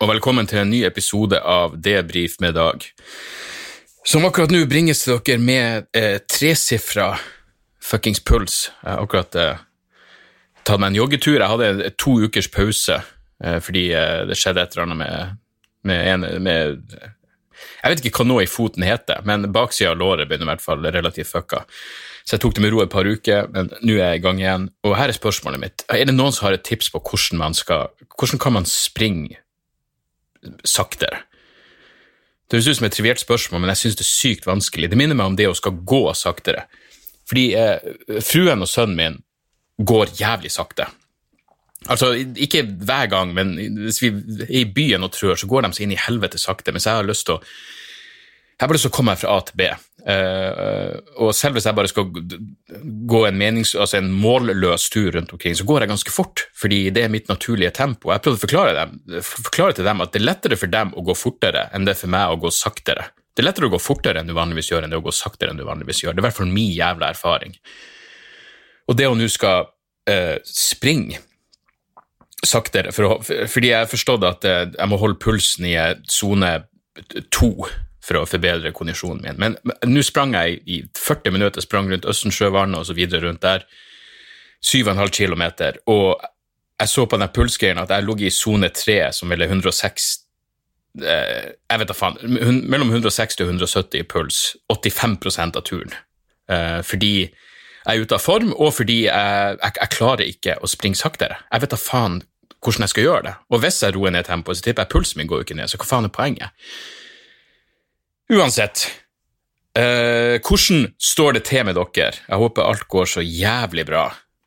Og velkommen til en ny episode av Debrif med Dag. Som akkurat nå bringes til dere med eh, tresifra fuckings puls. Jeg har akkurat eh, tatt meg en joggetur. Jeg hadde to ukers pause eh, fordi eh, det skjedde et eller annet med, med, en, med Jeg vet ikke hva noe i foten heter, men baksida av låret begynner i hvert fall relativt fucka. Så jeg tok det med ro et par uker, men nå er jeg i gang igjen. Og her er spørsmålet mitt. Er det noen som har et tips på hvordan man skal Hvordan kan man springe saktere? Det høres ut som et trivielt spørsmål, men jeg syns det er sykt vanskelig. Det minner meg om det å skal gå saktere. Fordi eh, fruen og sønnen min går jævlig sakte. Altså, ikke hver gang, men hvis vi er i byen og trør, så går de seg inn i helvete sakte, mens jeg har lyst til å jeg har bare lyst til å komme meg fra A til B. Uh, og selv hvis jeg bare skal gå en, menings, altså en målløs tur rundt omkring, så går jeg ganske fort, fordi det er mitt naturlige tempo. Jeg prøvde å forklare, dem, forklare til dem at det er lettere for dem å gå fortere enn det er for meg å gå saktere. Det er lettere å gå fortere enn du vanligvis gjør, enn det å gå saktere enn du vanligvis gjør. Det er i hvert fall min jævla erfaring. Og det å nå skal uh, springe saktere, for å, fordi jeg har forstått at uh, jeg må holde pulsen i sone to for å forbedre kondisjonen min. Men, nå sprang jeg i 40 minutter, sprang rundt Østensjøvannet videre rundt der. 7,5 km. Og jeg så på den pulsgreien at jeg lå i sone 3, som ville 106 eh, Jeg vet da faen. Mellom 160 og 170 i puls. 85% av turen. Eh, fordi jeg er ute av form, og fordi jeg, jeg, jeg klarer ikke å springe saktere. Jeg vet da faen hvordan jeg skal gjøre det. Og hvis jeg roer ned tempoet, så tipper jeg pulsen min går jo ikke ned, så hva faen er poenget? Uansett, eh, hvordan står det til med dere? Jeg håper alt går så jævlig bra.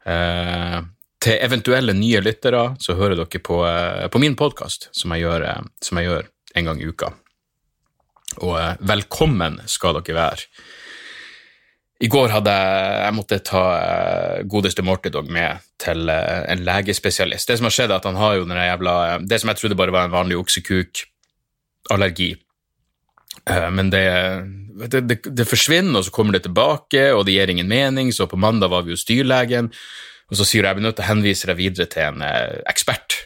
Eh, til eventuelle nye lyttere så hører dere på, eh, på min podkast, som, eh, som, jeg gjør en gang i uka. Og eh, velkommen skal dere være. I går hadde jeg, jeg måtte ta godeste Mortidog med til en legespesialist. Det som har skjedd, er at han har jo den jævla Det som jeg trodde bare var en vanlig oksekukallergi, Eh, men det, det, det, det, forsvinner, og så kommer det tilbake, og det gir ingen mening. Så på mandag var vi hos dyrlegen, og så sier jeg at nødt til å henvise deg videre til en eh, ekspert.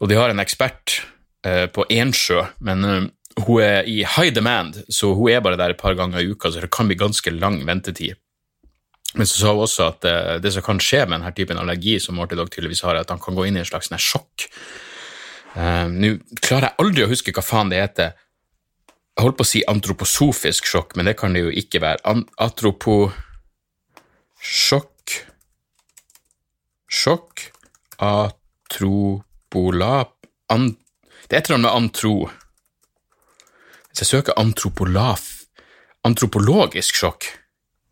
Og de har en ekspert eh, på Ensjø, men hun er i high demand, så hun er bare der et par ganger i uka, så det kan bli ganske lang ventetid. Men så sa hun også at det som kan skje med denne typen allergi som Mortidog tydeligvis har, er at han kan gå inn i en slags sjokk. Nå klarer jeg aldri å huske hva faen det heter jeg holdt på å si antroposofisk sjokk, men det kan det jo ikke være. Atroposjokk. Sjokk Atropolap an, Det er et eller annet med antro... Hvis jeg søker antropolaf Antropologisk sjokk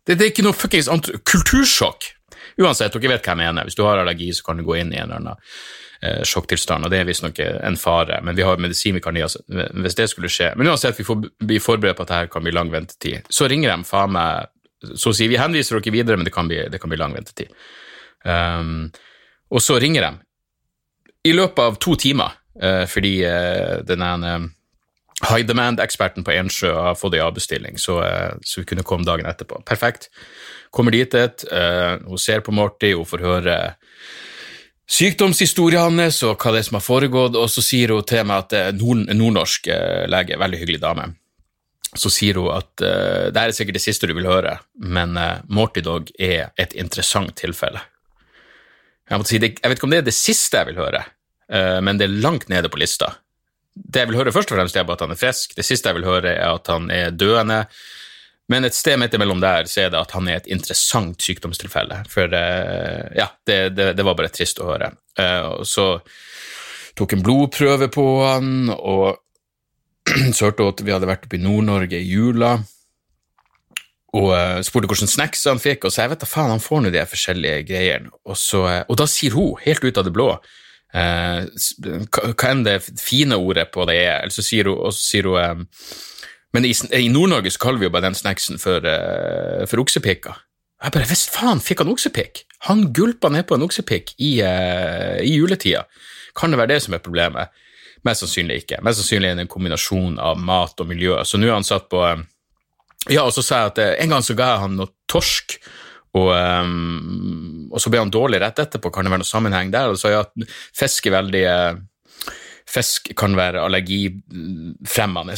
Det, det er ikke noe fuckings kultursjokk! Uansett, dere vet hva jeg mener. Hvis du har allergi, så kan du gå inn i en eller annen eh, sjokktilstand, og det er visstnok en fare. Men vi har medisin vi kan gi oss hvis det skulle skje. Men uansett, vi får bli forberedt på at dette kan bli lang ventetid. Så ringer de faen meg så å si, Vi henviser dere videre, men det kan bli, det kan bli lang ventetid. Um, og så ringer de i løpet av to timer, uh, fordi uh, den ene high demand-eksperten på Ensjø har fått ei avbestilling, så, uh, så, vi kunne komme dagen etterpå. Perfekt. Kommer dit, uh, hun ser på Morty, hun får høre sykdomshistorien hans og hva det er som har foregått, og så sier hun til meg at er nord nordnorsk eh, lege, veldig hyggelig dame. Så sier hun at det er sikkert det siste du vil høre, men Morty Dog er et interessant tilfelle. Jeg, si, jeg, vet ikke om det er det siste jeg vil høre, men det er langt nede på lista. Det jeg vil høre først og fremst, er at han er frisk. Det siste jeg vil høre, er at han er døende. Men et sted midt imellom der så er det at han er et interessant sykdomstilfelle. For uh, ja, det, det, det, var bare trist å høre. Og så tok en blodprøve på han, og så hørte hun at vi hadde vært oppe i Nord-Norge i jula. Og uh, spurte hvilke snacks han fikk, og så jeg vet da faen, han får nå de forskjellige greiene. Og, så, og, da sier hun, helt ut av det blå, hva enn det fine ordet på det er, eller så sier hun, og så sier hun men i, i Nord-Norge så kaller vi jo bare den snacksen for, uh, for oksepikka. Jeg bare Visst faen fikk han oksepikk? Han gulpa nedpå en oksepikk i, uh, i juletida. Kan det være det som er problemet? Mest sannsynlig ikke. Mest sannsynlig er det en kombinasjon av mat og miljø. Så nå er han satt på Ja, og så sa jeg at en gang så ga jeg han noe torsk, og, um, og, så ble han dårlig rett etterpå. Kan det være noe sammenheng der? Og så jeg at fisk er veldig fisk kan være allergifremmende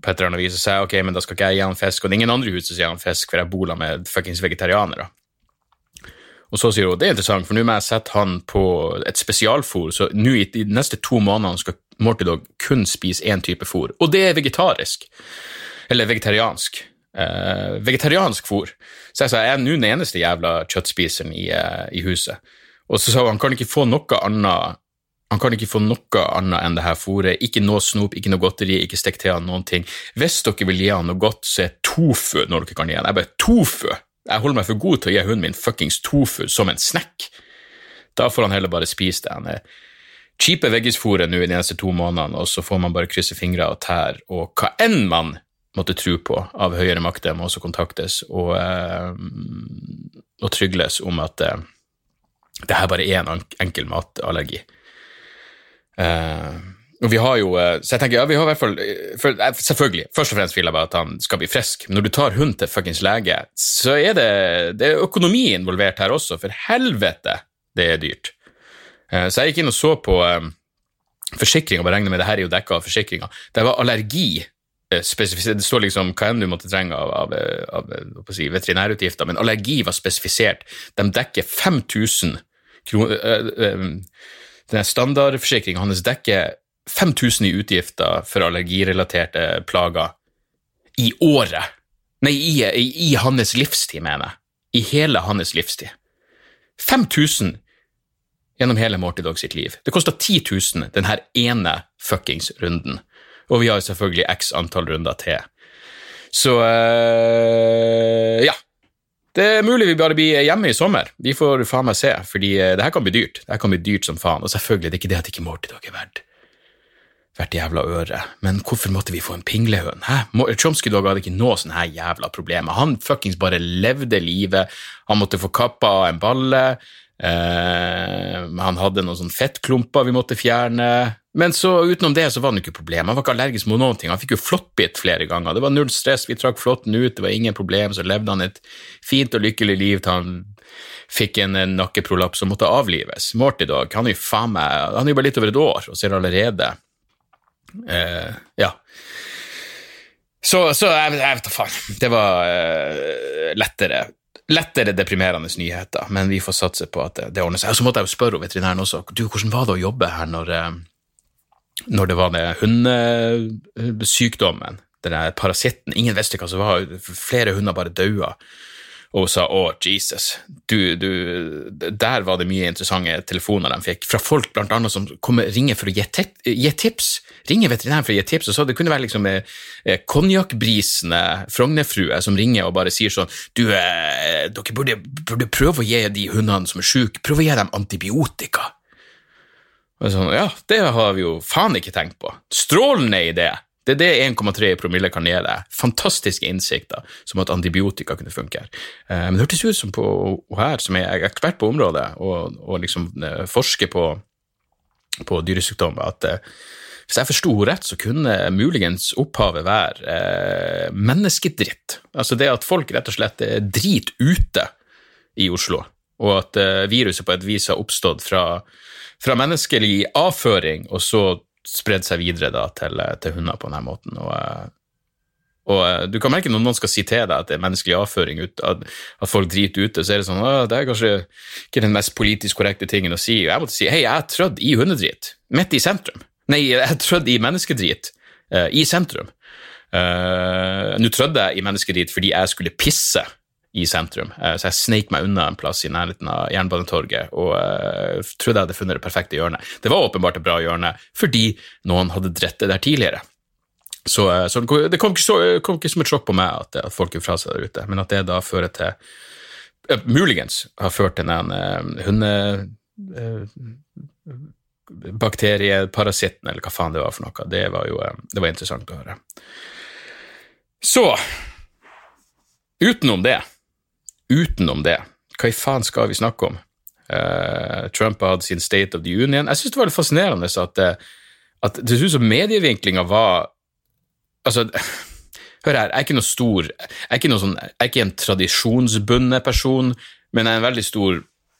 på et eller annet vis. Og sier ok, men da skal ikke jeg gi han fisk, og det er ingen andre i huset som gir han fisk, for jeg bor med fuckings vegetarianere. Og så sier hun det er interessant, for nå må jeg sette han på et spesialfôr, så nå i de neste to månedene skal Morty Dog kun spise én type fôr, og det er vegetarisk. Eller vegetariansk. Eh, vegetariansk fôr. Så jeg sa jeg er nå den eneste jævla kjøttspiseren i, eh, i huset. Og så sa hun han kan ikke få noe annet han kan ikke få noe annet enn det her fôret. Ikke noe snop, ikke noe godteri, ikke stikk til han noen ting. Hvis dere vil gi han noe godt, så er tofu når dere kan gi han. Jeg bare tofu! Jeg holder meg for god til å gi hunden min fuckings tofu som en snack. Da får han heller bare spise det. Han er cheape veggisfòret nå i de neste to månedene, og så får man bare krysse fingre og tær, og hva enn man måtte tro på av høyere makter, må også kontaktes og, eh, og trygles om at eh, det her bare er en enkel matallergi. Uh, og vi har jo, Så jeg tenker, ja, vi har i hvert fall for, Selvfølgelig, først og fremst vil jeg bare at han skal bli frisk, men når du tar hund til fuckings lege, så er det, det er økonomi involvert her også, for helvete, det er dyrt. så jeg gikk inn og så på forsikringa, bare regner med det her er jo dekka av forsikringa. Det var allergi Det står liksom hva enn du måtte trenge av, av, av, si, veterinærutgifter, men allergi var spesifisert. De dekker 5000 kroner denne standardforsikringa hans dekker 5000 i utgifter for allergirelaterte plager i året. Nei, i, i, i hans livstid, mener jeg. I hele hans livstid. 5000 gjennom hele Morty Dog sitt liv. Det kosta 10 000 denne ene fuckings runden. Og vi har selvfølgelig x antall runder til. Så øh, ja. Det er mulig vi bare blir hjemme i sommer. Vi får faen meg se, fordi eh, det her kan bli dyrt. Det her kan bli dyrt som faen. Og selvfølgelig, det er ikke det at ikke Morty er verdt hvert jævla øre. Men hvorfor måtte vi få en pinglehund? Hæ? Chomsky Dog hadde ikke noe sånne her jævla problemer. Han fuckings bare levde livet. Han måtte få kappa en balle. Eh, han hadde noen sånn fettklumper vi måtte fjerne. Men så utenom det så var det ikke problem. Han var ikke allergisk mot noen ting. Han fikk jo flåttbitt flere ganger. Det var null stress, vi trakk flåtten ut, det var ingen problem. Så levde han et fint og lykkelig liv til han fikk en nakkeprolaps og måtte avlives. Morty Dog, han er jo faen meg Han er jo bare litt over et år og ser allerede eh, Ja. Så, så jeg, jeg, vet da faen. Det var eh, lettere lettere deprimerende nyheter, men vi får satse på at det, det ordner seg. Og så måtte jeg jo spørre veterinæren også du, hvordan var det å jobbe her når eh, når det var den hundesykdommen, den parasitten, ingen visste hva som var, flere hunder bare daua. Og sa å, Jesus, du, du, der var det mye interessante telefoner de fikk, fra folk blant annet som kommer, ringer for å gi, gi tips. Ringer veterinæren for å gi tips, og så det kunne være liksom eh, konjakkbrisende Frogner-frue som ringer og bare sier sånn Du, eh, dere burde, burde prøve å gi de hundene som er syke, prøve å gi dem antibiotika. Og Sånn, ja, det har vi jo faen ikke tenkt på. Strålende idé! Det er det 1,3 promille kan gi deg. Fantastiske innsikter, som at antibiotika kunne funke. Eh, men det hørtes ut som på her, som er ekspert på området, og, og liksom eh, forsker på, på dyresykdommer, at eh, hvis jeg forsto rett, så kunne muligens opphavet være eh, menneskedritt. Altså det at folk rett og slett er drit ute i Oslo, og at eh, viruset på et vis har oppstått fra fra menneskelig avføring og så spredd seg videre da, til, til, hunder på denne måten. Og, eh, og, eh, du kan merke når noen skal si til deg at det er menneskelig avføring, ut, at, at, folk driter ute, så er det sånn at det er kanskje ikke den mest politisk korrekte tingen å si. Jeg måtte si hei, jeg er trødd i hundedrit, midt i sentrum. Nei, jeg er trødd i menneskedrit uh, i sentrum. Uh, Nå trødde jeg i menneskedrit fordi jeg skulle pisse i sentrum. Eh, så jeg sneik meg unna en plass i nærheten av Jernbanetorget og uh, trodde jeg hadde funnet det perfekte hjørnet. Det var åpenbart et bra hjørne fordi noen hadde dritt det der tidligere. Så, uh, så det kom ikke, så, kom ikke, som et sjokk på meg at, at folk er fra seg der ute, men at det da fører til uh, Muligens har ført til en hunde... Bakterieparasitten, eller hva faen det var for noe. Det var jo det var interessant å høre. Så utenom det utenom det, hva i faen skal vi snakke om? Uh, Trump hatt sin State of the Union. Jeg syns det var litt fascinerende at, uh, at det ser ut som medievinklinga var Altså, hør her, jeg er ikke noe stor Jeg er ikke, sånn, jeg er ikke en tradisjonsbundet person, men jeg er en veldig stor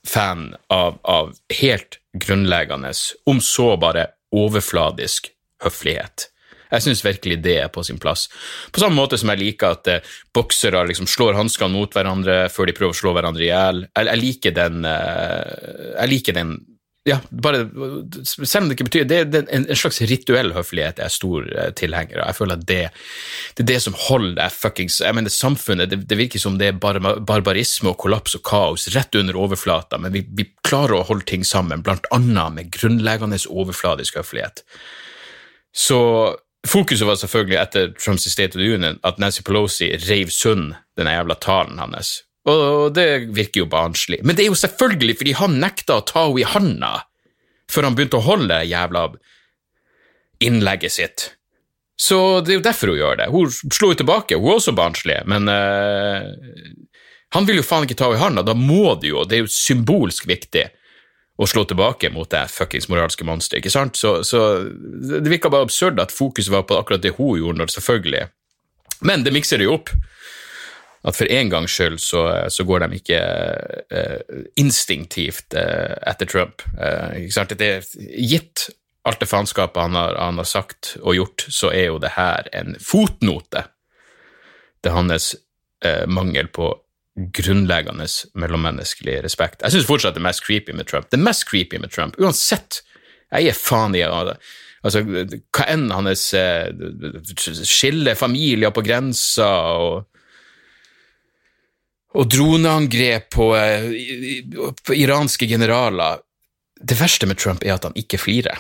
fan av, av helt grunnleggende, om så bare overfladisk høflighet. Jeg syns virkelig det er på sin plass. På samme måte som jeg liker at eh, boksere liksom slår hanskene mot hverandre før de prøver å slå hverandre i hjel. Jeg, jeg, liker den eh, Jeg liker den ja, bare, selv om det ikke betyr Det, er en, slags rituell høflighet jeg er stor eh, tilhenger av. Jeg føler at det, det, er det som holder det fuckings Jeg mener, samfunnet det, det, virker som det er bar, barbarisme og kollaps og kaos rett under overflata, men vi, vi klarer å holde ting sammen, blant annet med grunnleggende overfladisk høflighet. Så Fokuset var selvfølgelig etter Trumps State of the Union at Nancy Pelosi reiv sund den jævla talen hans. Og det virker jo barnslig. Men det er jo selvfølgelig fordi han nekta å ta henne i handa før han begynte å holde jævla innlegget sitt. Så det er jo derfor hun gjør det. Hun slo jo tilbake, hun er også barnslig, men uh, han vil jo faen ikke ta henne i handa, da må det jo, det er jo symbolsk viktig å slå tilbake mot det fuckings moralske monsteret, ikke sant? Så, så det virka bare absurd at fokuset var på akkurat det hun gjorde, når selvfølgelig. Men det mikser det jo opp. At for en gangs skyld så, så går de ikke uh, instinktivt uh, etter Trump. Uh, ikke sant? Det er gitt alt det faenskapet han, han, har sagt og gjort, så er jo det her en fotnote til hans mangel på grunnleggende mellommenneskelig respekt. Jeg syns fortsatt det er mest creepy med Trump. Det er mest creepy med Trump, uansett. Jeg gir faen i det. Altså, hva enn hans eh, skiller familier på grensa og og droneangrep på, eh, på, iranske generaler Det verste med Trump er at han ikke flirer.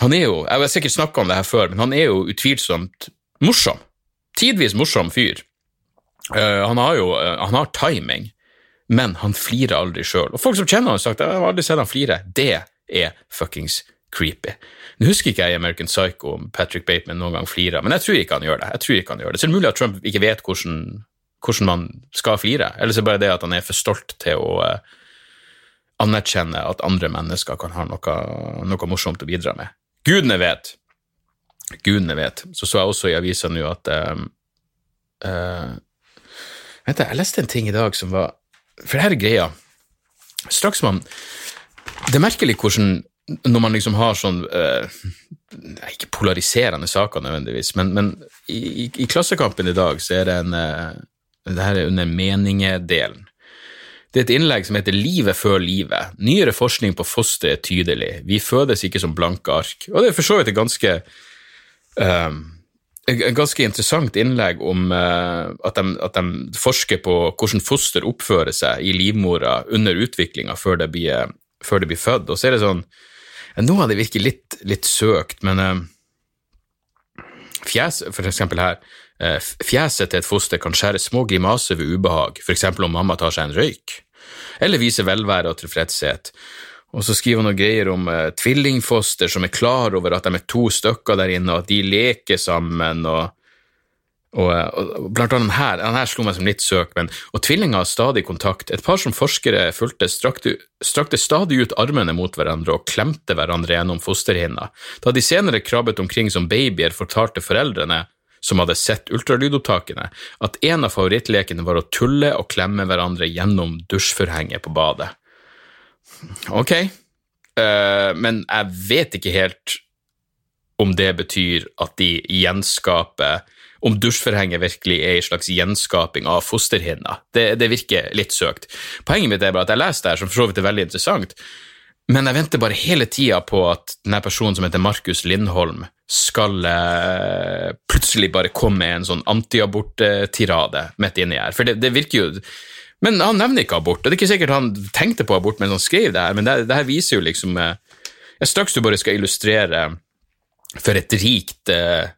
Han er jo, Jeg har sikkert snakka om det her før, men han er jo utvilsomt morsom. Tidvis morsom fyr. Uh, han har jo uh, han har timing, men han flirer aldri sjøl. Og folk som kjenner han har sagt jeg har aldri sett han flire. Det er fuckings creepy. Nå husker ikke jeg i American Psycho om Patrick Bateman noen gang flirer, men jeg tror ikke han gjør det. Jeg tror ikke han gjør det. Så det er mulig at Trump ikke vet hvordan, hvordan man skal flire, eller så er det bare det at han er for stolt til å uh, anerkjenne at andre mennesker kan ha noe, noe morsomt å bidra med. Gudene vet. Gudene vet. Så så jeg også i avisa nå at um, uh, Vent, jeg leste en ting i dag som var For det her er greia. Straks man Det er merkelig hvordan når man liksom har sånn uh, Ikke polariserende saker nødvendigvis, men, men i, i, i, Klassekampen i dag så er det en uh, Det her er under meningedelen. Det er et innlegg som heter Livet før livet. Nyere forskning på foster er tydelig. Vi fødes ikke som blanke ark. Og det er for så vidt ganske um, et ganske interessant innlegg om uh, at, de, at, de, forsker på hvordan foster oppfører seg i livmora under utviklinga før, før, det blir født. Og så er det sånn Noe av det virker litt, litt søkt, men uh, fjes, for eksempel her uh, Fjeset til et foster kan skjære små grimaser ved ubehag, f.eks. om mamma tar seg en røyk, eller vise velvære og tilfredshet. Og så skriver han noen greier om eh, tvillingfoster som er klar over at de er to stykker der inne, og at de leker sammen. og, og, eh, og Blant annet her, den her slo meg som litt søk, men og tvillinger har stadig kontakt. Et par som forskere fulgte, strakte, strakte stadig ut armene mot hverandre og klemte hverandre gjennom fosterhinna. Da de senere krabbet omkring som babyer, fortalte foreldrene som hadde sett ultralydopptakene, at en av favorittlekene var å tulle og klemme hverandre gjennom dusjforhenget på badet. Ok, uh, men jeg vet ikke helt om det betyr at de gjenskaper Om dusjforhenget virkelig er en slags gjenskaping av fosterhinna. Det, det, virker litt søkt. Poenget mitt er bare at jeg leser det her, som for så vidt er veldig interessant, men jeg venter bare hele tida på at denne personen som heter Markus Lindholm, skal uh, plutselig bare komme med en sånn antiabort-tirade midt inni her. For det, det virker jo men han nevner ikke abort. Det er ikke sikkert han tenkte på abort mens han skrev det her, men det, det her viser jo liksom eh, jeg Straks du bare skal illustrere for et rikt eh,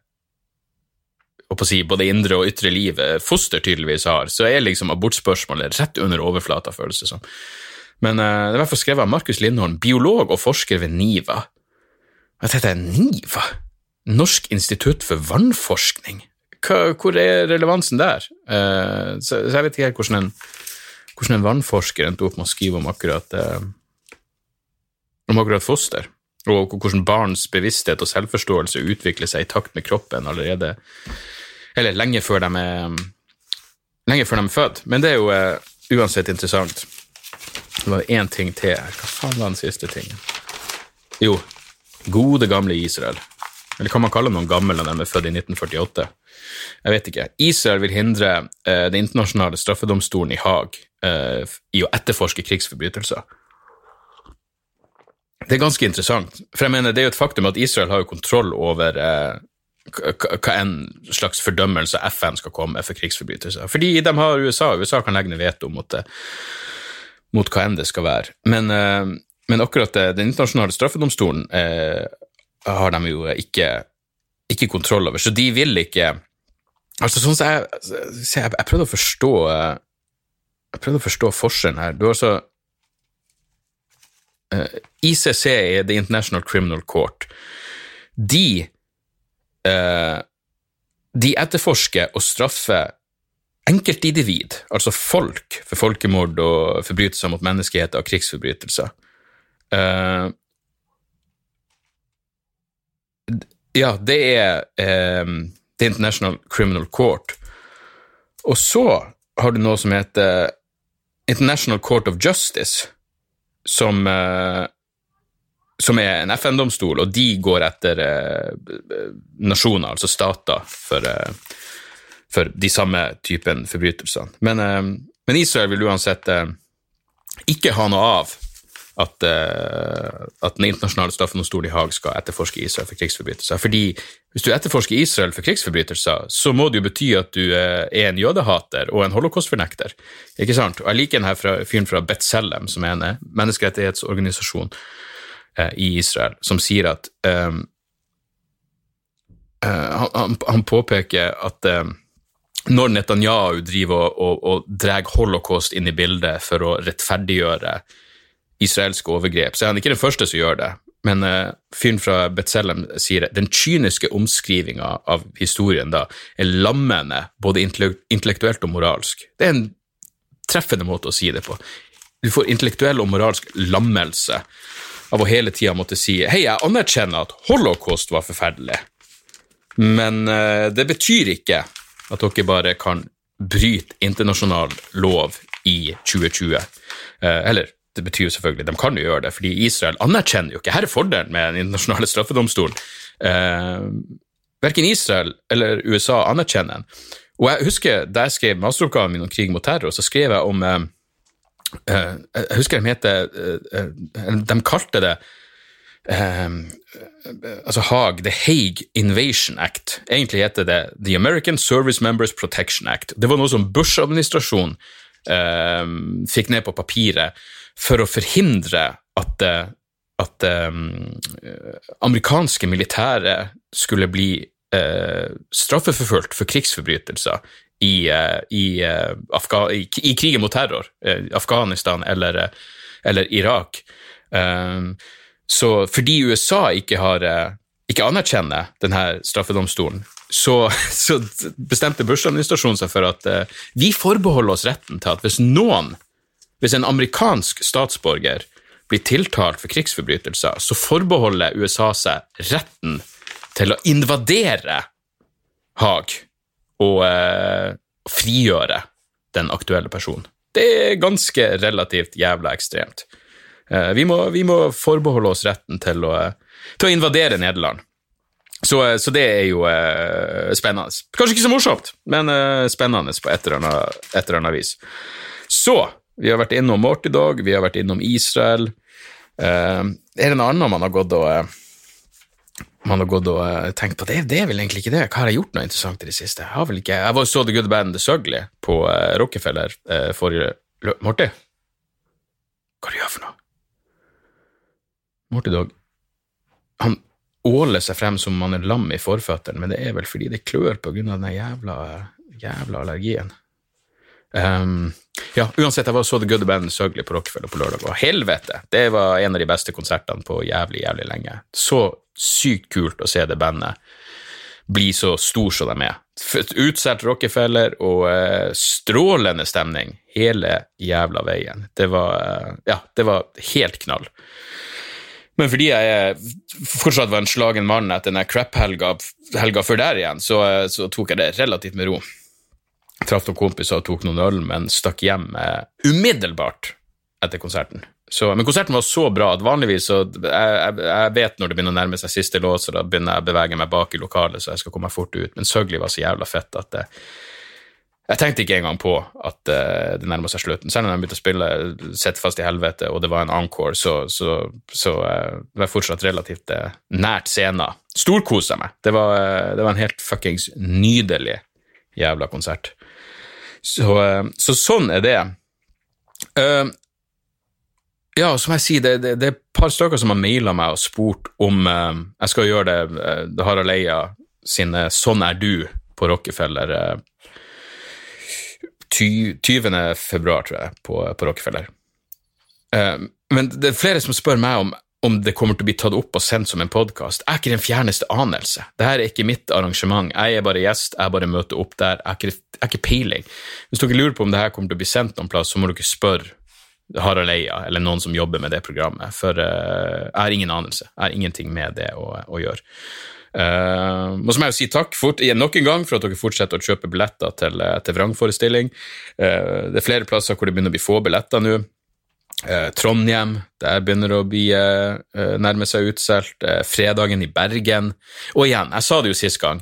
å si, både indre og ytre liv eh, foster tydeligvis har, så er liksom abortspørsmålet rett under overflata, føles det som. Men det er i hvert fall skrevet av Markus Lindholm, biolog og forsker ved NIVA. Hva heter det? NIVA? Norsk institutt for vannforskning? Hva, hvor er relevansen der? Så, jeg vet ikke helt hvordan en hvordan en vannforsker endte opp med å skrive om akkurat, eh, om akkurat foster, og hvordan barns bevissthet og selvforståelse utvikler seg i takt med kroppen allerede Eller lenge før de er, lenge før de er født. Men det er jo eh, uansett interessant. Det var én ting til her. Hva faen var den siste tingen? Jo, Gode, gamle Israel. Eller kan man kalle noen gammel når de er født i 1948? Jeg vet ikke. Israel vil hindre eh, Den internasjonale straffedomstolen i Haag eh, i å etterforske krigsforbrytelser. Det er ganske interessant, for jeg mener det er jo et faktum at Israel har jo kontroll over eh, hva en slags fordømmelse FN skal komme med for krigsforbrytelser. Fordi de har USA, USA kan legge ned veto mot, det, mot hva enn det skal være. Men, eh, men akkurat det, den internasjonale straffedomstolen eh, har de jo ikke, ikke kontroll over, så de vil ikke Altså, sånn som jeg, jeg, jeg prøvde å forstå eh, Jeg prøvde å forstå forskjellen her. Du har altså uh, ICC er The International Criminal Court. De uh, De etterforsker og straffer enkeltindivid, altså folk, for folkemord og forbrytelser mot menneskehet og krigsforbrytelser. Uh, ja, det er um, The International Criminal Court. Og så har du noe som heter International Court of Justice, som, uh, som er en FN-domstol, og de går etter uh, nasjoner, altså stater, for, uh, for, de samme typen forbrytelser. Men, men Israel vil uansett ikke ha noe av at, at Den internasjonale straffedomstolen i Haag skal etterforske Israel for krigsforbrytelser. Fordi hvis du etterforsker Israel for krigsforbrytelser, så må det jo bety at du uh, er en jødehater og en holocaustfornekter. Ikke sant? Og Jeg liker denne fyren fra Betzelem, som er en eh, menneskerettighetsorganisasjon uh, i Israel, som sier at um, han, han, påpeker at når Netanyahu driver og, og, og drar holocaust inn i bildet for å rettferdiggjøre israelske overgrep, så er han ikke den første som gjør det. Men uh, fyren fra Betzelem sier den kyniske omskrivinga av historien da er lammende, både intellektuelt og moralsk. Det er en treffende måte å si det på. Du får intellektuell og moralsk lammelse av å hele tida måtte si hei, jeg anerkjenner at holocaust var forferdelig, men uh, det betyr ikke at dere bare kan bryte internasjonal lov i 2020. Uh, eh, eller det betyr jo selvfølgelig de kan jo gjøre det, fordi Israel anerkjenner jo ikke Her er fordelen med den internasjonale straffedomstolen. Eh, verken Israel eller USA anerkjenner den. Og jeg husker Da jeg skrev masteroppgaven min om krig mot terror, så skrev jeg om eh, eh, Jeg husker de heter eh, eh, De kalte det eh, altså Haag, The Hague Invasion Act. Egentlig heter det The American Service Members Protection Act. Det var noe som Bush-administrasjonen fikk ned på papiret for å forhindre at, eh, at um, amerikanske militære skulle bli uh, straffeforfulgt for krigsforbrytelser i, uh, i, uh, i, i, krigen mot terror, Afghanistan eller, eller Irak. Um, så fordi USA ikke, har, ikke anerkjenner denne straffedomstolen, så, så bestemte Bush-administrasjonen seg for at vi forbeholder oss retten til at hvis noen hvis en amerikansk statsborger blir tiltalt for krigsforbrytelser, så forbeholder USA seg retten til å invadere Haag og eh, frigjøre den aktuelle personen. Det er ganske relativt jævla ekstremt. Eh, vi, må, vi, må, forbeholde oss retten til å, til å invadere Nederland. Så, eh, så, det er jo eh, spennende. Kanskje ikke så morsomt, men eh, spennende på et et eller annet vis. Så vi har vært innom Mortidog, vi har vært innom Israel. Uh, er det noe annet man har gått og uh, man har gått og uh, tenkt på? Det, det, er vel egentlig ikke det. Hva har jeg gjort noe interessant i det siste? Jeg har vel ikke, jeg så The Good Band The Sugly på Rockefeller forrige Morty? Hva du gjør for noe? Mortidog Han åler seg frem som om han er lam i forføttene, men det er vel fordi det klør på grunn av den jævla, jævla allergien. Um, ja, uansett, jeg var så The Good Band Søgli på Rockefeller på lørdag, og helvete, det var en av de beste konsertene på jævlig, jævlig lenge. Så sykt kult å se det bandet bli så stor som de er. Utsolgt Rockefeller og uh, strålende stemning hele jævla veien. Det var, uh, ja, det var helt knall. Men fordi jeg fortsatt var en slagen mann etter den crap-helga før der igjen, så, uh, så tok jeg det relativt med ro traff noen kompiser og tok noen øl, men stakk hjem umiddelbart etter konserten. Så, men konserten var så bra at vanligvis så jeg, jeg, jeg vet når det begynner å nærme seg siste låt, så da begynner jeg å bevege meg bak i lokalet, så jeg skal komme meg fort ut. Men Søgli var så jævla fett at det, jeg tenkte ikke engang på at uh, det nærma seg slutten. Selv om de begynte å spille Sett fast i helvete, og det var en encore, så, så, så uh, var jeg fortsatt relativt uh, nært scenen. Storkosa meg. Det var, det var, en helt fuckings nydelig jævla konsert. Så, så sånn er det. ja, som jeg sier, det, det, det, er et par stykker som har maila meg og spurt om jeg skal gjøre det, det Harald Eia sine Sånn er du på Rockefeller 20. februar, tror jeg, på, på Rockefeller. Uh, men det er flere som spør meg om, om det kommer til å bli tatt opp og sendt som en podkast. Jeg har ikke den fjerneste anelse. Dette er ikke mitt arrangement. Jeg er bare gjest, jeg bare møter opp der. Jeg har ikke, jeg har ikke peiling. Hvis dere lurer på om dette kommer til å bli sendt noen plass, så må dere spørre Harald Eia eller noen som jobber med det programmet, for uh, jeg har ingen anelse. Jeg har ingenting med det å, å gjøre. Uh, og så må jeg jo si takk fort, igjen nok en gang for at dere fortsetter å kjøpe billetter til, eh, til vrangforestilling. Uh, det er flere plasser hvor det begynner å bli få billetter nå. Uh, Trondheim, der begynner å bli nærme seg utsolgt. fredagen i Bergen. Og igjen, jeg sa det jo sist gang,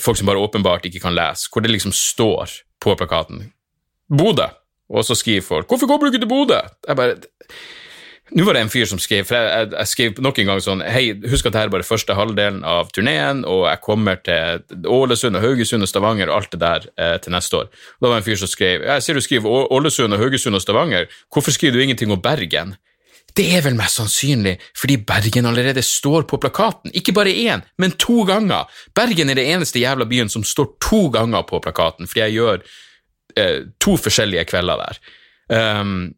folk som bare åpenbart ikke kan lese, hvor det liksom står på plakaten Bodø, og så skriver folk 'Hvorfor kommer du ikke til Bodø?' Jeg bare nå var det en fyr som skrev for jeg, jeg, jeg skrev nok en gang sånn Hei, husk at dette er bare første halvdelen av turneen, og jeg kommer til Ålesund og Haugesund og Stavanger og alt det der eh, til neste år. Og da var det en fyr som skrev Jeg ser du skriver Ålesund og Haugesund og Stavanger, hvorfor skriver du ingenting om Bergen? Det er vel mest sannsynlig fordi Bergen allerede står på plakaten. Ikke bare én, men to ganger. Bergen er det eneste jævla byen som står to ganger på plakaten, fordi jeg gjør eh, to forskjellige kvelder der. Um,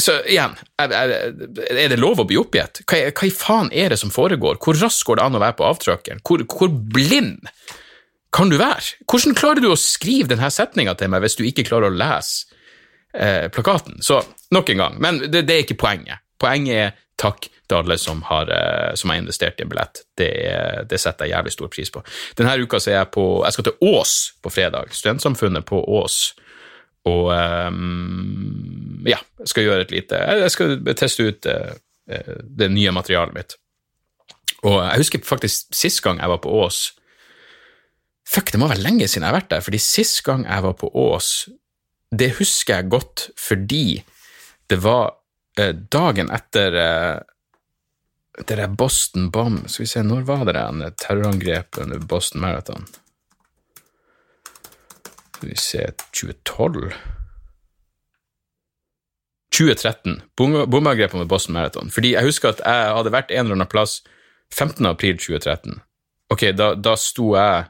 så igjen, er det lov å bli oppgitt? Hva, hva, i faen er det som foregår? Hvor raskt går det an å være på avtrykkeren? Hvor, hvor, blind kan du være? Hvordan klarer du å skrive denne setninga til meg hvis du ikke klarer å lese eh, plakaten? Så nok en gang, men det, det, er ikke poenget. Poenget er takk til alle som har, eh, som har investert i en billett. Det, det, setter jeg jævlig stor pris på. Denne uka så er jeg på Jeg skal til Ås på fredag. Studentsamfunnet på Ås og um, ja, jeg skal gjøre et lite Jeg skal teste ut uh, det nye materialet mitt. Og jeg husker faktisk sist gang jeg var på Ås Fuck, det må være lenge siden jeg har vært der, fordi sist gang jeg var på Ås, det husker jeg godt fordi det var uh, dagen etter uh, det der Boston Bomb Skal vi se, når var det der terrorangrepet under Boston Marathon? Skal vi se 2012 2013. Bombeangrepet med Boston Marathon. Fordi jeg husker at jeg hadde vært en eller annen plass 15. april 2013. Ok, da, da sto jeg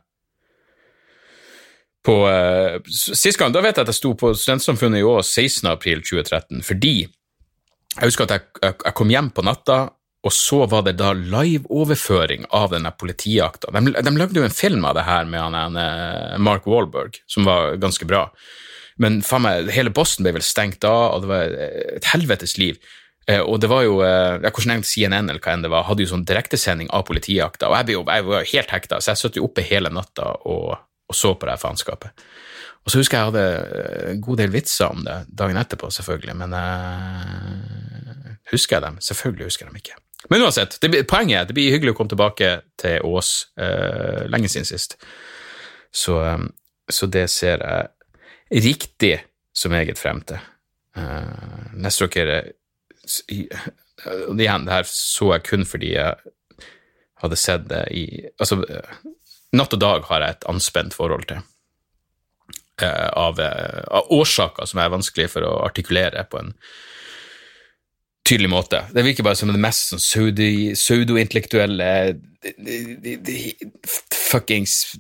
på uh, Sist gang, da vet jeg at jeg sto på Studentsamfunnet i Ås 16. april 2013, fordi jeg husker at jeg, jeg, jeg kom hjem på natta, og så var det da liveoverføring av denne politijakta. De, de, lagde jo en film av det her med han, eh, Mark Wallberg, som var ganske bra. Men meg, hele Boston ble vel stengt av, og det var et helvetes liv. Eh, og det var jo eh, hvordan jeg CNN eller hva enn det var, hadde jo sånn direktesending av politijakta, og jeg, ble jo, jeg var helt hekta, så jeg satt jo oppe hele natta og, og så på det faenskapet. Og så husker jeg jeg hadde en god del vitser om det dagen etterpå, selvfølgelig, men eh, husker jeg dem? Selvfølgelig husker jeg dem ikke. Men uansett, det, poenget er at det blir hyggelig å komme tilbake til Ås uh, lenge siden sist. Så, um, så, det ser jeg riktig som eget frem til. Uh, neste dere igjen, det her så jeg kun fordi jeg hadde sett det i Altså, natt og dag har jeg et anspent forhold til. Uh, av, av, årsaker som er vanskelig for å artikulere på en tydelig måte. Det virker bare som det mest sånn pseudo-intellektuelle fuckings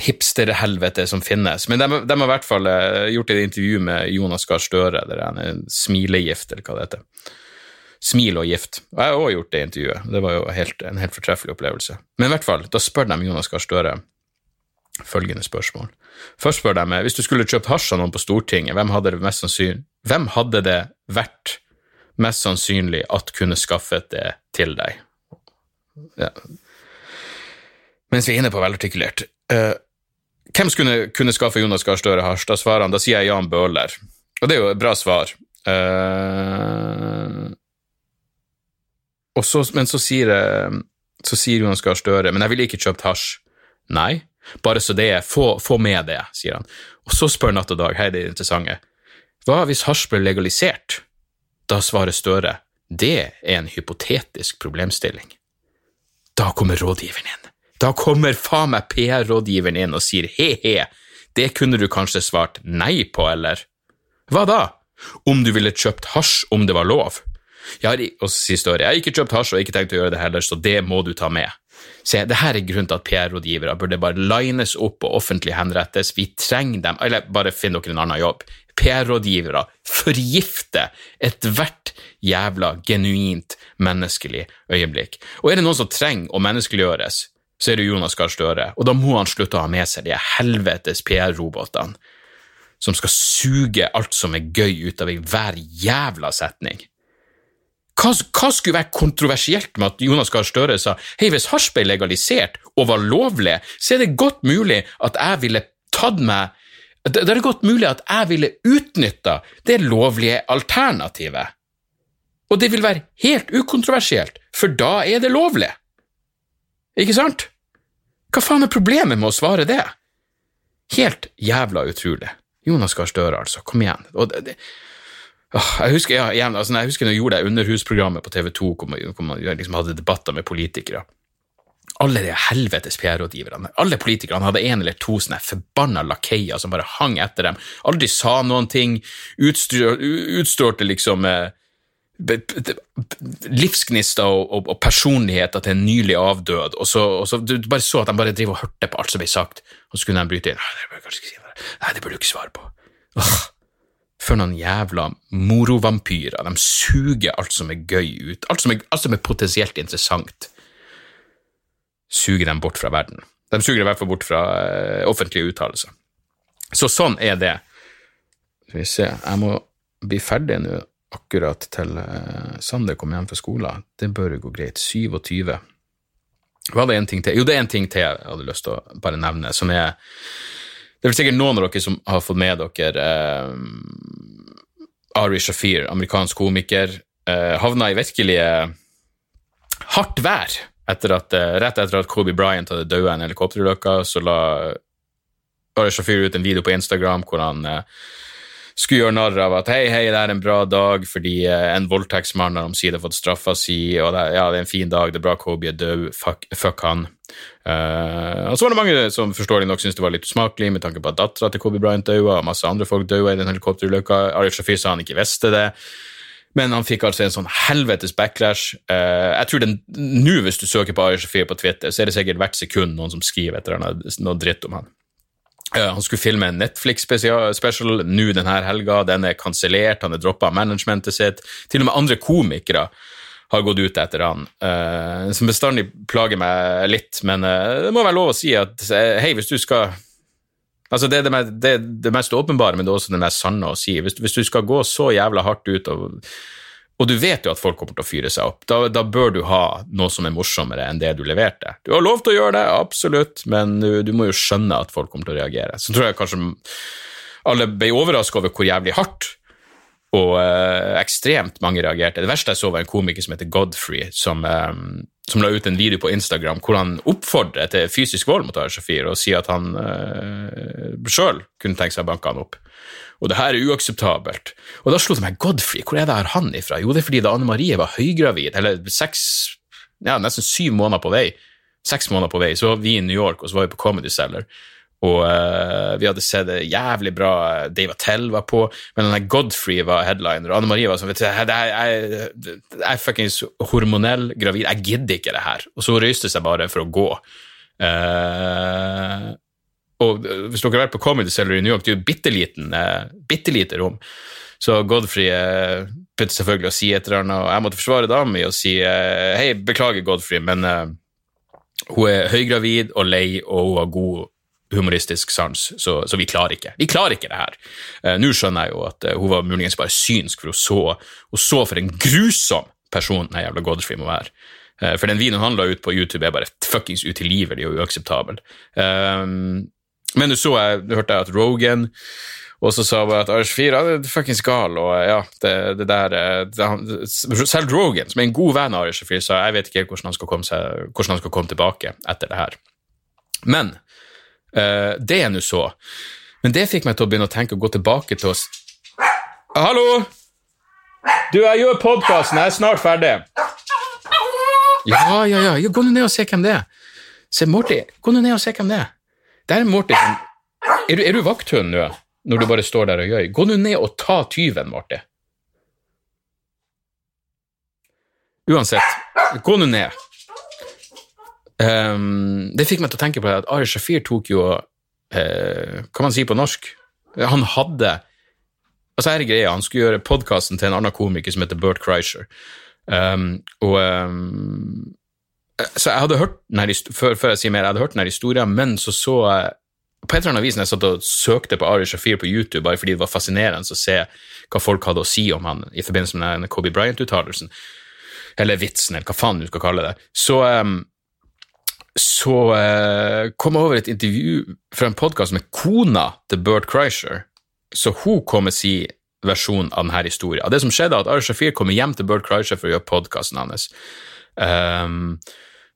hipsterhelvete som finnes. Men de, de, har i hvert fall eh, gjort et intervju med Jonas Gahr Støre, der han er smilegift, eller hva det heter. Smil og gift. Og jeg har også gjort det intervjuet. Det var jo helt, en helt fortreffelig opplevelse. Men i hvert fall, da spør de Jonas Gahr Støre følgende spørsmål. Først spør de hvis du skulle kjøpt hasj av noen på Stortinget, hvem hadde det mest sannsynlig Hvem hadde det vært mest sannsynlig at kunne skaffet det til deg. Ja. Mens vi er inne på velartikulert uh, Hvem skulle kunne skaffe Jonas Gahr Støre? Da svarer han, da sier jeg Jan Bøhler. Og det er jo et bra svar. Uh, så, men så sier, eh, så sier Jonas Gahr Støre men jeg ville ikke kjøpt hasj. Nei, bare så det er, få, få med det, sier han. Og så spør Natt og Dag, hei, det er interessante, hva hvis hasj ble legalisert? Da svarer Støre, det er en hypotetisk problemstilling. Da kommer rådgiveren inn. Da kommer faen meg PR-rådgiveren inn og sier he-he, det kunne du kanskje svart nei på, eller? Hva da? Om du ville kjøpt hasj om det var lov? Jeg har, og så sier Støre, jeg har ikke kjøpt hasj og ikke tenkt å gjøre det heller, så det må du ta med. Se, det her er grunnen til at PR-rådgivere burde bare lines opp og offentlig henrettes. Vi trenger dem, eller bare finn dere en annen jobb. PR-rådgivere forgifter ethvert jævla genuint menneskelig øyeblikk. Og er det noen som trenger å menneskeliggjøres, så er det Jonas Gahr Støre, og da må han slutte å ha med seg de helvetes PR-robotene som skal suge alt som er gøy ut av hver jævla setning. Hva, hva, skulle være kontroversielt med at Jonas Gahr Støre sa hei, hvis hasj ble legalisert og var lovlig, så er det godt mulig at jeg ville tatt meg Det er det godt mulig at jeg ville utnytta det lovlige alternativet. Og det vil være helt ukontroversielt, for da er det lovlig. Ikke sant? Hva faen er problemet med å svare det? Helt jævla utrolig. Jonas Gahr Støre, altså. Kom igjen. Det, det jeg husker, ja, igjen, altså, jeg husker når jeg gjorde det underhusprogrammet på TV2, hvor man, hvor man liksom hadde debatter med politikere. Alle de helvetes PR-rådgiverne, alle politikerne hadde en eller to sånne forbanna lakeier som bare hang etter dem, aldri sa noen ting, utstrålte liksom eh, livsgnister og, og, og, personligheter til en nylig avdød, og så, og så, du bare så at de bare driver og hørte på alt som ble sagt, og så kunne de bryte inn. Nei, det burde si du ikke svare på. Åh for noen jævla morovampyrer. De suger alt som er gøy ut, alt som er, alt som er potensielt interessant. Suger dem bort fra verden. De suger i hvert fall bort fra uh, offentlige uttalelser. Så sånn er det. Skal vi se, jeg må bli ferdig nå akkurat til uh, Sander kommer hjem fra skolen. Det bør gå greit. 27. Var det en ting til? Jo, det er en ting til jeg hadde lyst til å bare nevne, som er det er vel sikkert noen av dere som har fått med dere uh, Ari Shafir, amerikansk komiker, havna i virkelig hardt vær etter at, eh, rett etter at Kobe Bryant hadde dødd i en helikopterulykke. Så la Ari Shafir ut en video på Instagram hvor han eh, skulle gjøre narr av at hei, hei, det er en bra dag fordi eh, en voldtektsmann har omsider fått straffa si, og det, ja, det er en fin dag, det er bra Kobe er død, fuck, fuck han. Uh, og så var det mange som forståelig nok syntes det var litt usmakelig med tanke på at dattera til Kobe Bryant døde, og masse andre folk døde i den helikopterulykka. Arif Shafir sa han ikke visste det. Men han fikk altså en sånn helvetes backlash. Uh, jeg tror Nå, hvis du søker på Arif Shafir på Twitter, så er det sikkert hvert sekund noen som skriver etter noe dritt om han. Han skulle filme en Netflix-special nå denne helga. Den er kansellert, han er droppa av managementet sitt. Til og med andre komikere har gått ut etter han, uh, som bestandig plager meg litt. Men det må være lov å si at hei, hvis du skal Altså, det er det, det, det, mest åpenbare, men det er også det mest sanne å si. Hvis, hvis du skal gå så jævla hardt ut og og du vet jo at folk kommer til å fyre seg opp, da, da, bør du ha noe som er morsommere enn det du leverte. Du har lov til å gjøre det, absolutt, men du, du må jo skjønne at folk kommer til å reagere. Så tror jeg kanskje alle ble overraska over hvor jævlig hardt og eh, ekstremt mange reagerte. Det verste jeg så, var en komiker som heter Godfrey, som, eh, som la ut en video på Instagram hvor han oppfordrer til fysisk vold mot Al-Shafir og sier at han eh, sjøl kunne tenke seg å banke han opp og det her er uakseptabelt. Og da slo det meg Godfrey, hvor er det her han ifra? Jo, det er fordi da Anne Marie var høygravid, eller seks, ja, nesten syv måneder på vei, seks måneder på vei, så var vi i New York, og så var vi på Comedy Cellar. Og uh, vi hadde sett det jævlig bra, Dave Attell var på, men denne Godfrey var headliner, og Anne Marie var sånn vet du, jeg, jeg, jeg er fuckings hormonell gravid, jeg gidder ikke det her. Og så røyste seg bare for å gå. Uh, og eh, hvis dere har vært på Comedy Cellar i New York, det er jo bitte liten, eh, bitte lite rom. Så Godfrey eh, begynte selvfølgelig å si et eller annet, og jeg måtte forsvare dama mi og si eh, hei, beklager, Godfrey, men eh, hun er høygravid og lei, og hun har god humoristisk sans, så, så, vi klarer ikke Vi klarer ikke det her. Uh, Nå skjønner jeg jo at uh, hun var muligens bare synsk, for hun så, hun så for en grusom person den jævla Godfrey må være. Uh, for den videoen han la ut på YouTube, er bare fuckings utilgivelig og uakseptabel. Um, men du så jeg, du hørte jeg at Rogan Og så sa hun at Ari Shafir han er fuckings gal, og ja, det, det der eh, det, han, Selv Rogan, som er en god venn av Ars4, sa jeg vet ikke hvordan han seg, hvordan han skal komme tilbake etter det her. Men eh, det er nå så. Men det fikk meg til å begynne å tenke og gå tilbake til oss Hallo! Du, jeg gjør podkasten, jeg er snart ferdig. Ja, ja, ja, ja gå nå ned og se hvem det er. Se, Morty, gå nå ned og se hvem det er. Det er Morty Er du, er du vakthund nå, når du bare står der og gjør? Gå nå ned og ta tyven, Morty. Uansett, gå nå ned. Um, det fikk meg til å tenke på at Ari Shafir tok jo uh, Hva man si på norsk? Han hadde Altså, her er greia, han skulle gjøre podkasten til en annen komiker som heter Bert Kreischer. Um, og um, Så jeg hadde hørt denne, før, før, jeg sier mer, jeg hadde hørt denne historien, men så så jeg på et eller annet vis når jeg satt og søkte på Ari Shafir på YouTube, bare fordi det var fascinerende å se hva folk hadde å si om han i forbindelse med den Kobe Bryant-uttalelsen, eller vitsen, eller hva faen du skal kalle det, så, um, så eh, kom jeg over et intervju fra en podkast med kona til Bert Kreischer, så hun kom med sin versjon av denne historien. Det som skjedde, at Ari Shafir kommer hjem til Bert Kreischer for å gjøre podkasten hans. Um,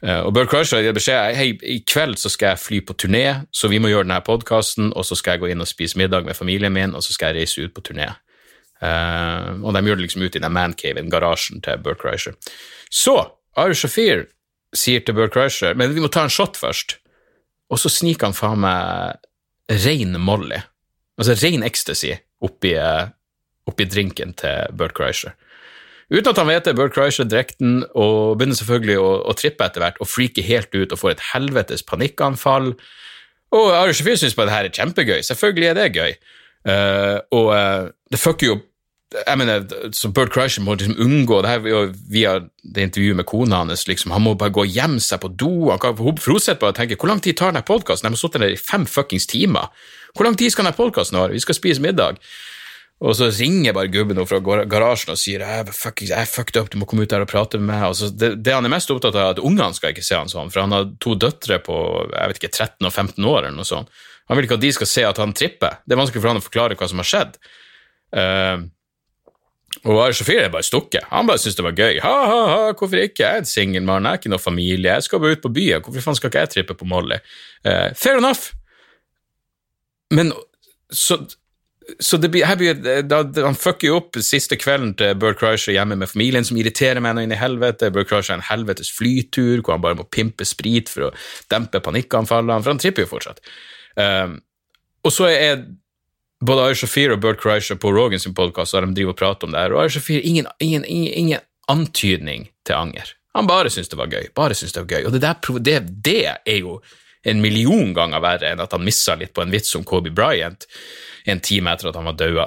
og Bert Kreischer gir beskjed hei, i kveld så skal jeg fly på turné, så vi må gjøre denne podkasten, og så skal jeg gå inn og spise middag med familien min, og så skal jeg reise ut på turné. Uh, og de gjør det liksom ut i den mancaven, garasjen til Bert Kreischer. Så Ari Shafir sier til Bert Kreischer men vi må ta en shot først, og så sniker han faen meg rein Molly altså ren ecstasy oppi, eh, oppi drinken til Bert Kreischer. Uten at han vet det, Bert Kreischer drikker den og begynner selvfølgelig å, å trippe etter hvert og freaker helt ut og får et helvetes panikkanfall. Og Ari Shafir syns bare det her er kjempegøy. Selvfølgelig er det gøy. Uh, og uh, det fucker jo jeg mener, så Bert Kreischer må liksom unngå det her via det intervjuet med kona hans. Liksom, han må bare gå og gjemme seg på do. Han kan, sitter bare og tenker hvor lang tid tar denne podkasten? De har sittet der i fem fuckings timer. Hvor lang tid skal denne podkasten vare? Vi skal spise middag. Og så ringer bare gubben fra garasjen og sier jeg er fucked up, du må komme ut der og prate med meg. Så det, det, han er mest opptatt av, er at ungene skal ikke se han sånn, for han har to døtre på jeg vet ikke, 13 og 15 år. eller noe sånt. Han vil ikke at de skal se at han tripper. Det er vanskelig for han å forklare hva som har skjedd. Uh, og Sofie er bare stukket. Han bare syntes det var gøy. Ha-ha-ha, hvorfor ikke? Jeg er en singel mann, jeg er ikke noe familie, jeg skal bare ut på byen, hvorfor faen skal ikke jeg trippe på Molly? Uh, fair enough. Men så, så det blir, her blir da, Han fucker jo opp siste kvelden til Bert Kreischer hjemme med familien, som irriterer meg nå inn i helvete. Bert Kreischer er en helvetes flytur hvor han bare må pimpe sprit for å dempe panikkanfallene, for han tripper jo fortsatt. Uh, og så er både Ayer Shafir og Bert Kreischer på Rogan sin podkast har de driver og pratet om det her, og Ayer Shafir ingen, ingen, ingen, ingen antydning til anger. Han bare syntes det var gøy. bare syntes Det var gøy. Og det, der, det, det, er jo en million ganger verre enn at han missa litt på en vits om Kobe Bryant en time etter at han var daua.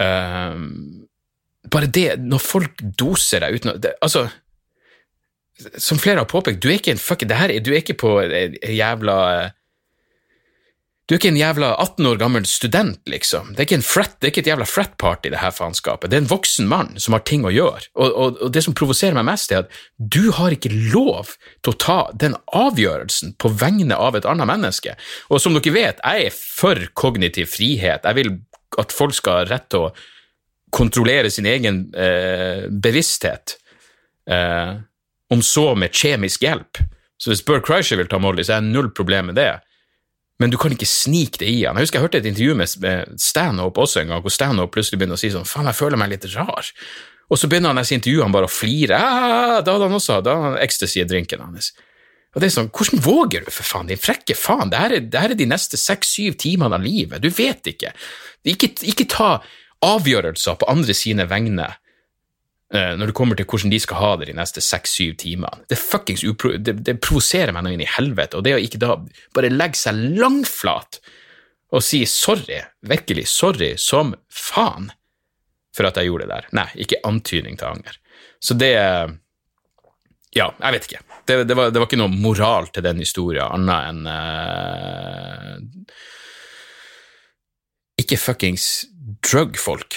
Um, bare det, når folk doser deg uten å Altså, som flere har påpekt, du er ikke en fuck, det her, du er ikke på en jævla du er ikke en jævla 18 år gammel student, liksom. Det er ikke, frat, det er ikke et jævla frat-party, det her faenskapet. Det er en voksen mann som har ting å gjøre. Og, og, og, det som provoserer meg mest, er at du har ikke lov til å ta den avgjørelsen på vegne av et annet menneske. Og som dere vet, jeg er for kognitiv frihet. Jeg vil at folk skal ha rett til å kontrollere sin egen eh, bevissthet, eh, om så med kjemisk hjelp. Så hvis Burr Kreischer vil ta Molly, så er jeg null problem med det men du kan ikke snike det i han. Jeg husker jeg hørte et intervju med Stanhope også en gang, hvor Stanhope plutselig begynner å si sånn faen, jeg føler meg litt rar. Og så begynner han i intervjuet bare å flire. Ah, da hadde han også da hadde han ecstasy i drinken hans. Og det er sånn, Hvordan våger du, for faen, din frekke faen? Det her er, det er de neste seks-syv timene av livet. Du vet ikke. Ikke, ikke ta avgjørelser på andre sine vegne når det kommer til hvordan de skal ha det de neste seks-syv timene. Det det, det provoserer meg noe inn i helvete, og det å ikke da bare legge seg langflat og si sorry, virkelig sorry som faen for at jeg gjorde det der. Nei, ikke antydning til anger. Så det Ja, jeg vet ikke. Det, det, var, var, ikke noe moral til den historien, annet enn uh, Ikke fuckings drug folk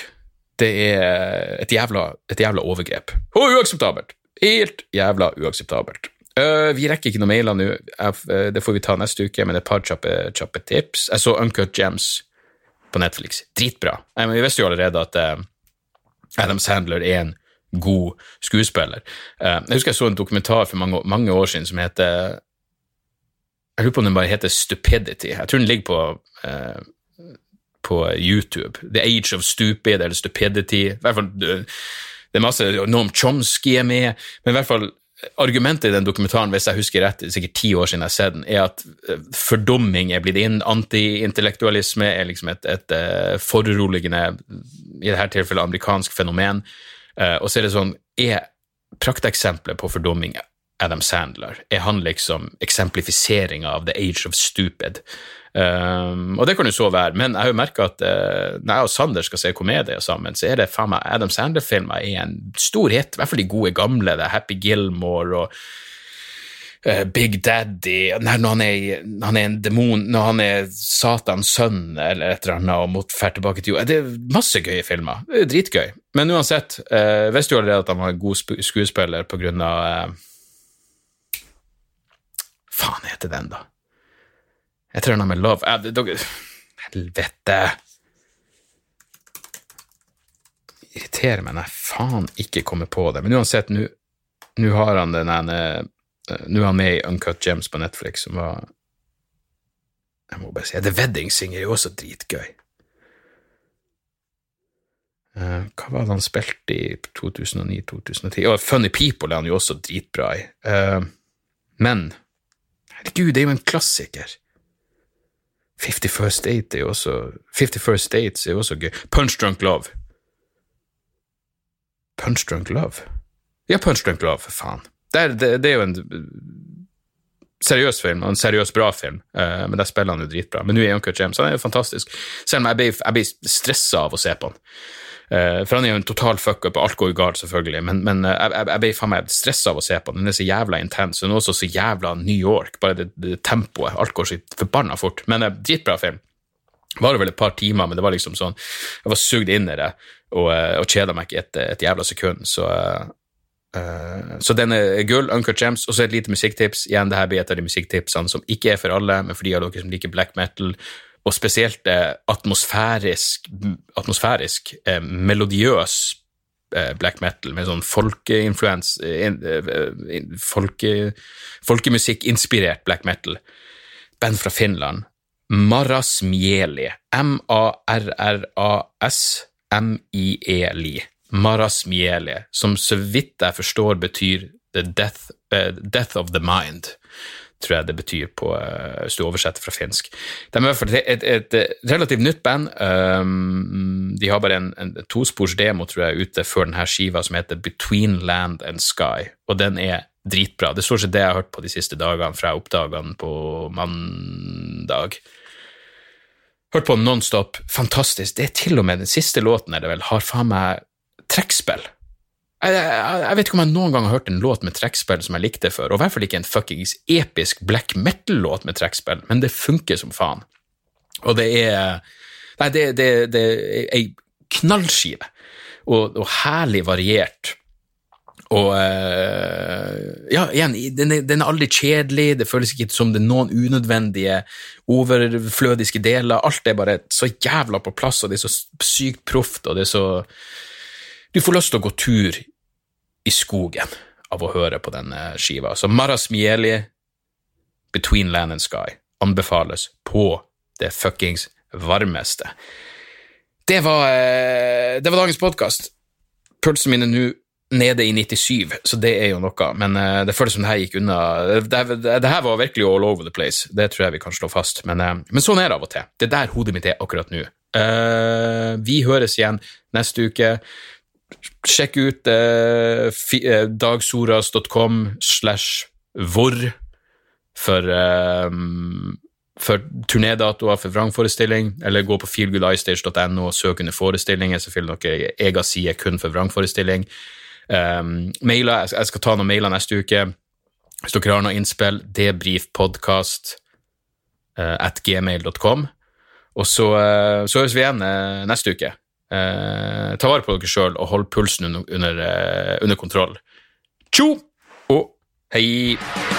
det er et jævla, et jævla overgrep. Og uakseptabelt! Helt jævla uakseptabelt. Uh, vi rekker ikke noen mailer nå, uh, det får vi ta neste uke, men et par kjappe, kjappe tips. Jeg så Uncut Gems. på Netflix. Dritbra. Men vi visste jo allerede at uh, Adam Sandler er en god skuespiller. Uh, jeg husker jeg så en dokumentar for mange, mange år siden som heter Jeg lurer på om den bare heter Stupidity. Jeg tror den ligger på på YouTube. The Age of Stupid eller Stupidity. I hvert fall, det er masse Noam Chomsky er med, men i hvert fall argumentet i den dokumentaren, hvis jeg husker rett, sikkert ti år siden jeg har sett den, er at eh, fordumming er blitt inn. Antiintellektualisme er liksom et, et, eh, foruroligende, i dette tilfellet amerikansk fenomen. Og så er det sånn, er prakteksempelet på fordumming Adam Sandler? Er han liksom eksemplifiseringa av the age of stupid? Um, og det kan jo så være, men jeg har jo merka at uh, når jeg og Sander skal se komedier sammen, så er det faen meg Adam Sandler-filmer er en stor hit. I hvert fall de gode gamle. det er Happy Gilmore og uh, Big Daddy Nei, når han, er, han er en demon, når han er Satans sønn eller et eller annet og måtte fære tilbake til jord. Det er masse gøye filmer. Det er dritgøy. Men uansett, uh, visste jo allerede at han var en god skuespiller på grunn av uh, Faen heter den, da? Jeg tror han har med Love jeg dere, Helvete! Irriterer meg når jeg faen ikke kommer på det. Men uansett, nå har han den ene Nå er han med i Uncut Gems på Netflix, som var Jeg må bare si The Wedding Singer er jo også dritgøy. Uh, hva var det han spilte i 2009-2010? Oh, Funny People er han jo også dritbra i. Uh, men herregud, det er jo en klassiker. Fifty First Date er jo også Fifty First Dates er jo også gøy. Punch Drunk Love. Punch Drunk Love? Ja, Punch Drunk Love, for faen. Det er, det, det er jo en seriøs film, og en seriøs bra film, uh, men der spiller han jo dritbra. Men nå er Uncut James, han er jo fantastisk. Selv om jeg blir, jeg blir stressa av å se på han. Uh, for han er jo en total fuck-up, og alt går galt, selvfølgelig, men, men jeg, jeg, jeg, ble stressa av å se på den. Den er så jævla intens, den er også så jævla New York, bare det, det tempoet. Alt går så forbanna fort. Men eh, dritbra film. Det var vel et par timer, men det var liksom sånn Jeg var sugd inn i det og, og kjeda meg ikke et, et, jævla sekund, så så den er gull, Uncut Gems. Og så et lite musikktips. Igjen, det her blir et av de musikktipsene som ikke er for alle, men for de av dere som liker black metal og spesielt eh, atmosfærisk, atmosfærisk eh, melodiøs eh, black metal med sånn folkeinfluens folke, Folkemusikkinspirert black metal. Band fra Finland. Marasmieli. M-a-r-r-a-s-m-i-e-li. Marasmieli, som så vidt jeg forstår betyr the death, uh, death of the mind tror jeg det betyr på, eh, hvis du oversetter fra finsk. De er et, et, et, relativt nytt band. Um, de har bare en, en tospors demo tror jeg, ute før denne skiva som heter Between Land and Sky, og den er dritbra. Det står ikke det jeg har hørt på de siste dagene fra jeg oppdaga den på mandag. Hørt på den nonstop. Fantastisk. Det er til og med den siste låten er det vel, har faen meg trekkspill. Jeg, jeg, jeg, vet ikke om jeg noen gang har hørt en låt med trekkspill som jeg likte før, og i hvert fall ikke en fuckings episk black metal-låt med trekkspill, men det funker som faen. Og det er Nei, det, det, det er ei knallskive, og, og, herlig variert. Og uh, ja, igjen, den er, den er, aldri kjedelig, det føles ikke som det er noen unødvendige, overflødiske deler. Alt er bare så jævla på plass, og det er så sykt proft, og det er så du får lyst til å gå tur i skogen av å høre på denne skiva. Så Maras Mieli, Between Land and Sky, anbefales på det fuckings varmeste. Det var, eh, det var dagens podkast. Pulsen min er nå nede i 97, så det er jo noe, men uh, det føles som det her gikk unna. Det, her var virkelig all over the place, det tror jeg vi kan slå fast, men, uh, men sånn er det av og til. Det er der hodet mitt er akkurat nå. Vi høres igjen neste uke. Sjekk ut eh, eh dagsoras.com slash hvor for, eh, for turnédatoer for vrangforestilling, eller gå på feelgoodistage.no og søk under forestillinger, finner dere egen side kun for vrangforestilling. Um, mailer, jeg skal ta noen mailer neste uke. Hvis dere har noe innspill, debrifpodkast uh, at gmail.com. Og så, så høres vi igjen neste uke. Eh, ta vare på dere sjøl og hold pulsen under, under, eh, under kontroll. Tjo og hei!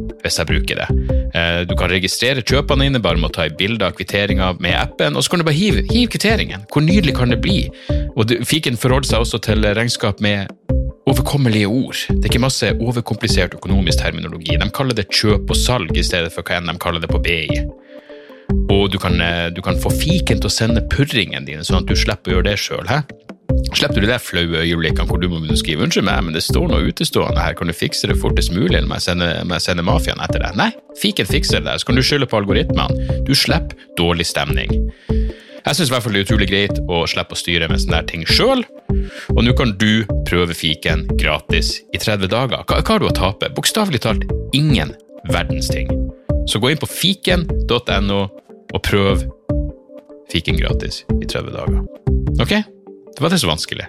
hvis jeg bruker det. Eh, du kan registrere kjøpene dine bare med å ta et bilde av kvitteringa med appen, og så kan du bare hive, hive kvitteringen. Hvor nydelig kan det bli? Og Fiken forholder seg også til regnskap med overkommelige ord. Det er ikke masse overkomplisert økonomisk terminologi. De kaller det kjøp og salg i stedet for hva enn de kaller det på BI. Og du kan, eh, du kan få fiken til å sende purringen dine, sånn at du slipper å gjøre det sjøl. Slipper du de der flaue øyeblikkene hvor du må skrive 'unnskyld meg, men det står noe utestående her, kan du fikse det fortest mulig', eller må jeg sende, sende mafiaen etter deg? Nei, fiken fikser det der, så kan du skylde på algoritmene. Du slipper dårlig stemning. Jeg syns det er utrolig greit å slippe å styre med sånne ting sjøl, og nå kan du prøve fiken gratis i 30 dager. Hva, hva har du å tape? Bokstavelig talt ingen verdens ting. Så gå inn på fiken.no og prøv fiken gratis i 30 dager. Ok? Det var ikke så vanskelig.